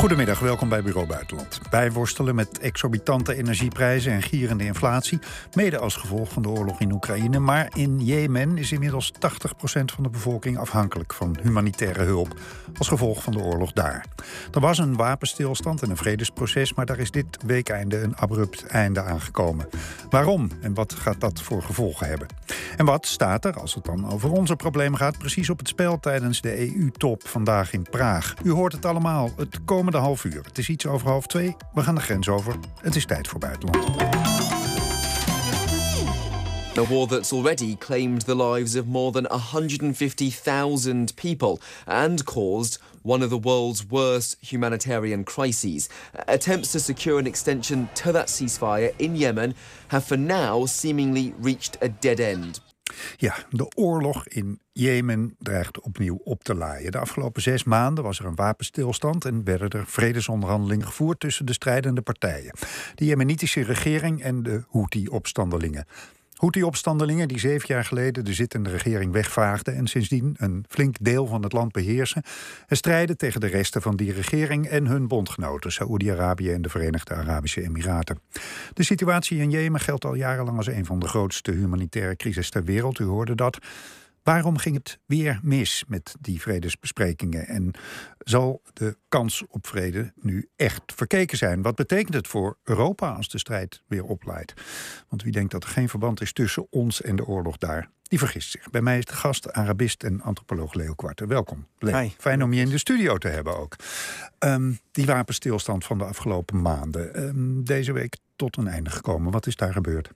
Goedemiddag, welkom bij Bureau Buitenland. Wij worstelen met exorbitante energieprijzen en gierende inflatie, mede als gevolg van de oorlog in Oekraïne. Maar in Jemen is inmiddels 80% van de bevolking afhankelijk van humanitaire hulp, als gevolg van de oorlog daar. Er was een wapenstilstand en een vredesproces, maar daar is dit weekeinde een abrupt einde aangekomen. Waarom en wat gaat dat voor gevolgen hebben? En wat staat er, als het dan over onze problemen gaat, precies op het spel tijdens de EU-top vandaag in Praag? U hoort het allemaal. Het komende komende half uur. Het is iets over half twee. We gaan de grens over. Het is tijd voor buitenland. A war that's already claimed the lives of more than 150,000 people and caused one of the world's worst humanitarian crises. Attempts to secure an extension to that ceasefire in Yemen have for now seemingly reached a dead end. Ja, de oorlog in Jemen dreigt opnieuw op te laaien. De afgelopen zes maanden was er een wapenstilstand en werden er vredesonderhandelingen gevoerd tussen de strijdende partijen. De Jemenitische regering en de Houthi-opstandelingen. Houthi-opstandelingen die zeven jaar geleden de zittende regering wegvaagden en sindsdien een flink deel van het land beheersen en strijden tegen de resten van die regering en hun bondgenoten, Saoedi-Arabië en de Verenigde Arabische Emiraten. De situatie in Jemen geldt al jarenlang als een van de grootste humanitaire crises ter wereld. U hoorde dat. Waarom ging het weer mis met die vredesbesprekingen? En zal de kans op vrede nu echt verkeken zijn? Wat betekent het voor Europa als de strijd weer opleidt? Want wie denkt dat er geen verband is tussen ons en de oorlog daar, die vergist zich. Bij mij is de gast Arabist en antropoloog Leo Kwarten. Welkom. Leo. Fijn om je in de studio te hebben ook. Um, die wapenstilstand van de afgelopen maanden. Um, deze week tot een einde gekomen. Wat is daar gebeurd?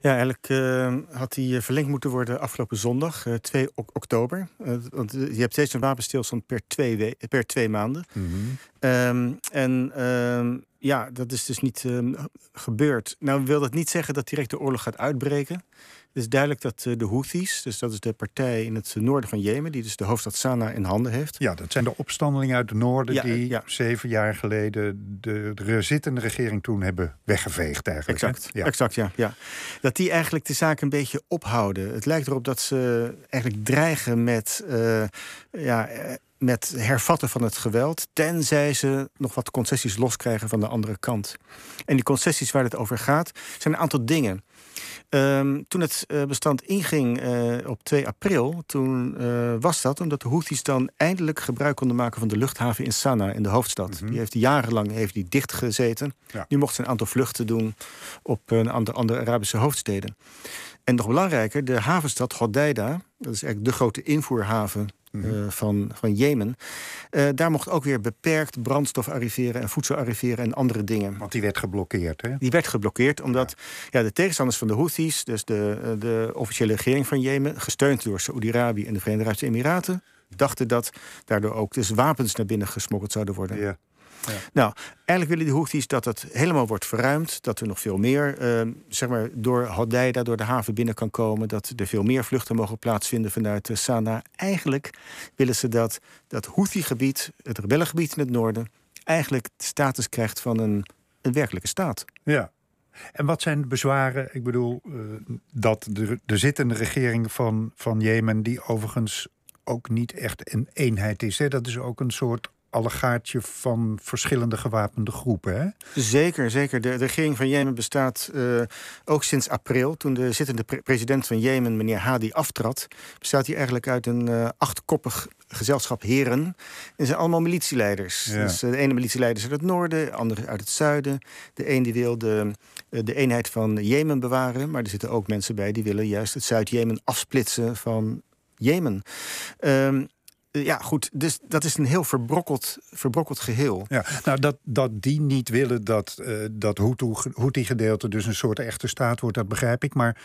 Ja, eigenlijk uh, had die eh, verlengd moeten worden afgelopen zondag, uh, 2 oktober. Uh, want je hebt steeds een wapenstilstand per twee, per twee maanden. Mm -hmm. um, en ehm, ja, dat is dus niet ehm, gebeurd. Nou wil dat niet zeggen dat direct de oorlog gaat uitbreken. Het is duidelijk dat eh, de Houthis, dus dat is de partij in het noorden van Jemen, die dus de hoofdstad Sanaa in handen heeft. Ja, dat zijn de opstandelingen uit het noorden die zeven jaar geleden de, de, zittende regering toen hebben weggeveegd eigenlijk. Exact, ja. exact ja, ja. Dat die eigenlijk de zaak een beetje ophouden. Het lijkt erop dat ze eigenlijk dreigen met uh, ja, eh, met hervatten van het geweld, tenzij ze nog wat concessies loskrijgen van de andere kant. En die concessies waar het over gaat, zijn een aantal dingen. Um, toen het uh, bestand inging uh, op 2 april, toen uh, was dat omdat de Houthis dan eindelijk gebruik konden maken van de luchthaven in Sanaa, in de hoofdstad. Mm -hmm. Die heeft jarenlang heeft die dichtgezeten. Ja. Nu mochten ze een aantal vluchten doen op een aantal andere Arabische hoofdsteden. En nog belangrijker, de havenstad Hodeida, dat is eigenlijk de grote invoerhaven uh, van, van Jemen. Uh, daar mocht ook weer beperkt brandstof arriveren en voedsel arriveren en andere dingen. Want die werd geblokkeerd, hè? Die werd geblokkeerd omdat ja. ja de tegenstanders van de Houthis, dus de, uh, de officiële regering van Jemen, gesteund door Saoedi-Arabië en de Verenigde Arabische Emiraten, dachten dat daardoor ook dus wapens naar binnen gesmokkeld zouden worden. Ja. Ja. Nou, eigenlijk willen de Houthis dat het helemaal wordt verruimd. Dat er nog veel meer, uh, zeg maar, door Hodeida, door de haven binnen kan komen. Dat er veel meer vluchten mogen plaatsvinden vanuit uh, Sanaa. Eigenlijk willen ze dat dat Houthi-gebied, het rebellengebied in het noorden... eigenlijk de status krijgt van een, een werkelijke staat. Ja, en wat zijn de bezwaren? Ik bedoel, uh, dat de, de zittende regering van, van Jemen, die overigens ook niet echt een eenheid is. Hè? Dat is ook een soort allegaartje van verschillende gewapende groepen. Hè? Zeker, zeker. De, de regering van Jemen bestaat uh, ook sinds april. Toen de zittende pre president van Jemen, meneer Hadi, aftrad, bestaat hij eigenlijk uit een uh, achtkoppig gezelschap heren. En zijn allemaal militieleiders. Ja. Dus uh, de ene militieleider is uit het noorden, de andere uit het zuiden. De een die wil de, de eenheid van Jemen bewaren, maar er zitten ook mensen bij die willen juist het Zuid-Jemen afsplitsen van Jemen. Um, ja, goed, dus dat is een heel verbrokkeld, verbrokkeld geheel. Ja, nou, dat, dat die niet willen dat uh, dat Houthi-gedeelte dus een soort echte staat wordt, dat begrijp ik. Maar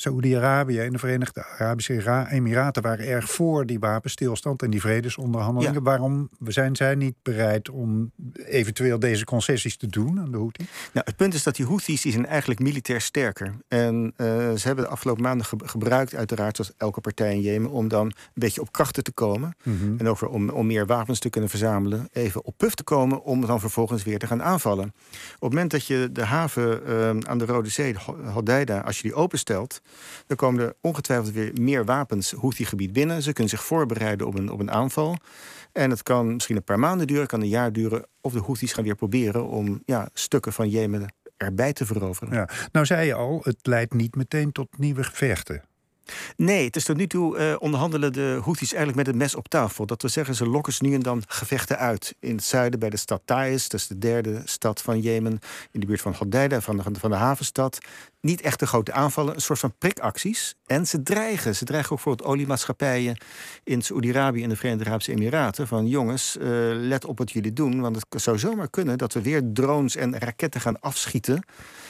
Saoedi-Arabië en de Verenigde Arabische Emiraten waren erg voor die wapenstilstand en die vredesonderhandelingen. Ja. Waarom zijn zij niet bereid om eventueel deze concessies te doen aan de Houthi? Nou, het punt is dat die Houthis die zijn eigenlijk militair sterker. En uh, ze hebben de afgelopen maanden ge gebruikt, uiteraard, zoals elke partij in Jemen, om dan een beetje op krachten te komen. Mm -hmm. En over om, om meer wapens te kunnen verzamelen. Even op puf te komen om dan vervolgens weer te gaan aanvallen. Op het moment dat je de haven uh, aan de Rode Zee, Hodeida, als je die openstelt Dan komen er ongetwijfeld weer meer wapens Houthi-gebied binnen. Ze kunnen zich voorbereiden op een, op een aanval. En het kan misschien een paar maanden duren, kan een jaar duren. Of de Houthis gaan weer proberen om ja, stukken van Jemen erbij te veroveren. Ja. Nou zei je al, het leidt niet meteen tot nieuwe gevechten. Nee, het is tot nu toe uh, onderhandelen de Houthis eigenlijk met het mes op tafel. Dat we zeggen, ze lokken ze nu en dan gevechten uit. In het zuiden bij de stad Taiz, dat is de derde stad van Jemen. In de buurt van Hodeida, van de, van de havenstad. Niet echt de grote aanvallen, een soort van prikacties. En ze dreigen. Ze dreigen ook voor het oliemaatschappijen in Saoedi-Arabië en de Verenigde Arabische Emiraten. Van jongens, uh, let op wat jullie doen. Want het zou zomaar kunnen dat we weer drones en raketten gaan afschieten.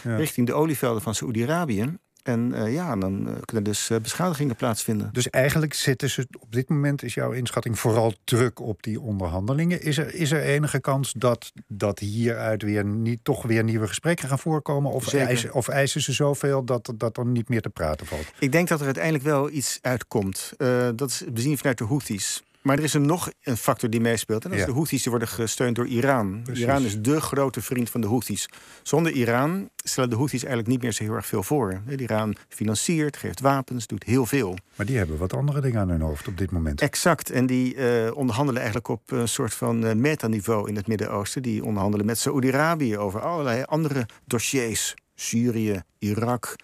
Ja. richting de olievelden van Saoedi-Arabië. En uh, ja, dan uh, kunnen dus uh, beschadigingen plaatsvinden. Dus eigenlijk zitten ze op dit moment, is jouw inschatting, vooral druk op die onderhandelingen. Is er, is er enige kans dat, dat hieruit weer niet, toch weer nieuwe gesprekken gaan voorkomen? Of, eisen, of eisen ze zoveel dat, dat er niet meer te praten valt? Ik denk dat er uiteindelijk wel iets uitkomt. dat is bezien vanuit de Houthis. Maar er is er nog een factor die meespeelt. En dat is de Houthis die worden gesteund door Iran. Iran is de grote vriend van de Houthis. Zonder Iran stellen de Houthis eigenlijk niet meer zo heel erg veel voor. Iran financiert, geeft wapens, doet heel veel. Maar die hebben wat andere dingen aan hun hoofd op dit moment. Exact. En die uh, onderhandelen eigenlijk op een soort van uh, metaniveau in het Midden-Oosten. Die onderhandelen met Saoedi-Arabië over allerlei andere dossiers. Syrië, Irak.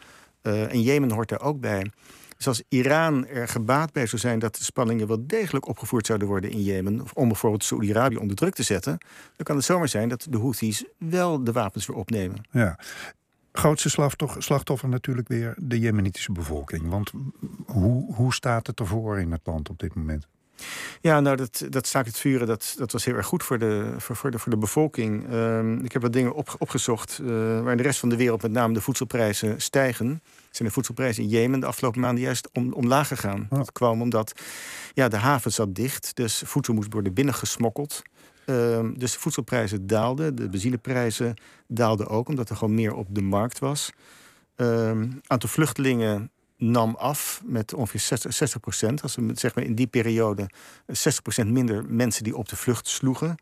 Uh, en Jemen hoort daar ook bij. Dus als Iran er gebaat bij zou zijn dat de spanningen wel degelijk opgevoerd zouden worden in Jemen, om bijvoorbeeld Saoedi-Arabië onder druk te zetten, dan kan het zomaar zijn dat de Houthis wel de wapens weer opnemen. Ja. Grootste slachtoffer natuurlijk weer de Jemenitische bevolking. Want hoe, hoe staat het ervoor in het land op dit moment? Ja, nou, dat, dat staakt het vuren, dat, dat was heel erg goed voor de, voor, voor de, voor de bevolking. Uh, ik heb wat dingen op, opgezocht uh, waar in de rest van de wereld met name de voedselprijzen stijgen. Zijn de voedselprijzen in Jemen de afgelopen maanden juist om, omlaag gegaan. Dat kwam omdat ja, de haven zat dicht, dus voedsel moest worden binnengesmokkeld. Uh, dus de voedselprijzen daalden, de benzineprijzen daalden ook, omdat er gewoon meer op de markt was. Het aantal vluchtelingen nam af met ongeveer 60, 60 procent. Als we zeg maar in die periode 60 procent minder mensen die op de vlucht sloegen.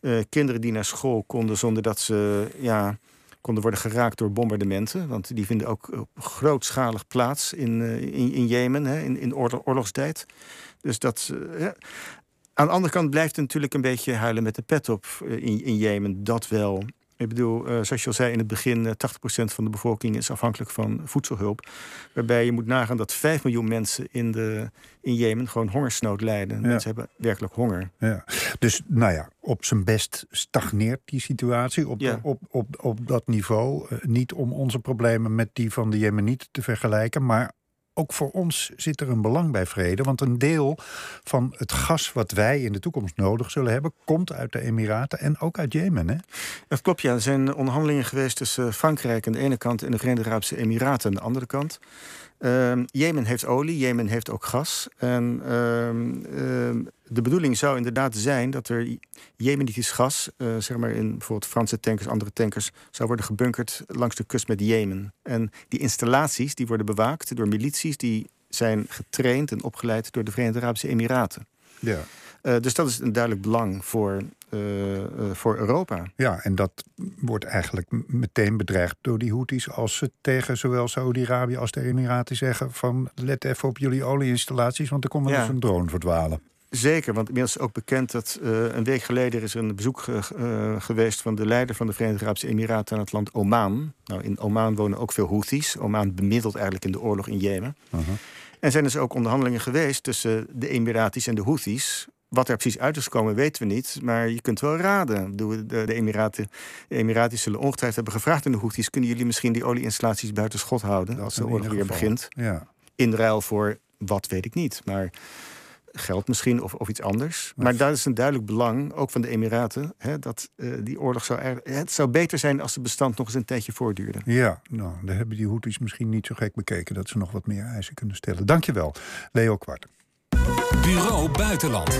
Uh, kinderen die naar school konden zonder dat ze ja, konden worden geraakt door bombardementen. Want die vinden ook grootschalig plaats in, uh, in, in, Jemen, hè, in, in oorlog, oorlogstijd. Dus dat. Aan de andere kant blijft het natuurlijk een beetje huilen met de pet op in, in Jemen. Dat wel. Ik bedoel, uh, zoals je al zei in het begin, uh, 80% van de bevolking is afhankelijk van voedselhulp. Waarbij je moet nagaan dat 5 miljoen mensen in, de, in Jemen gewoon hongersnood lijden. Ja. Mensen hebben werkelijk honger. Ja. Dus nou ja, op zijn best stagneert die situatie op, ja. op, op, op dat niveau. Uh, niet om onze problemen met die van de Jemenieten te vergelijken, maar ook voor ons zit er een belang bij vrede. Want een deel van het gas wat wij in de toekomst nodig zullen hebben, komt uit de Emiraten en ook uit Jemen. Hè? Dat klopt, ja. Er zijn onderhandelingen geweest tussen Frankrijk aan de ene kant en de Verenigde Arabische Emiraten aan de andere kant. Uh, Jemen heeft olie, Jemen heeft ook gas. En uh, uh, de bedoeling zou inderdaad zijn dat er Jemenitisch gas, uh, zeg maar in bijvoorbeeld Franse tankers, andere tankers, zou worden gebunkerd langs de kust met Jemen. En die installaties die worden bewaakt door milities die zijn getraind en opgeleid door de Verenigde Arabische Emiraten. Ja. Uh, dus dat is een duidelijk belang voor, uh, uh, voor Europa. Ja, en dat wordt eigenlijk meteen bedreigd door die Houthis... als ze tegen zowel Saudi-Arabië als de Emiraten zeggen... van let even op jullie olieinstallaties, want er komt wel ja. eens een drone verdwalen. Zeker, want inmiddels is ook bekend dat uh, een week geleden is er een bezoek uh, geweest van de leider van de Verenigde Arabische Emiraten aan het land Oman. Nou, in Oman wonen ook veel Houthis. Oman bemiddelt eigenlijk in de oorlog in Jemen. Uh -huh. En zijn dus ook onderhandelingen geweest tussen de Emiratis en de Houthis. Wat er precies uit is gekomen, weten we niet. Maar je kunt wel raden. De, de, de Emiraten, de Emiratis zullen ongetwijfeld hebben gevraagd aan de Houthis... kunnen jullie misschien die olieinstallaties buiten schot houden... als de oorlog weer begint? Ja. In ruil voor wat, weet ik niet. Maar geld misschien of, of iets anders. Maar dat is een duidelijk belang, ook van de Emiraten... Hè, dat uh, die oorlog zou... Er, het zou beter zijn als het bestand nog eens een tijdje voortduurde. Ja, nou, daar hebben die Houthis misschien niet zo gek bekeken... dat ze nog wat meer eisen kunnen stellen. Dankjewel, Leo Kwart. Bureau Buitenland.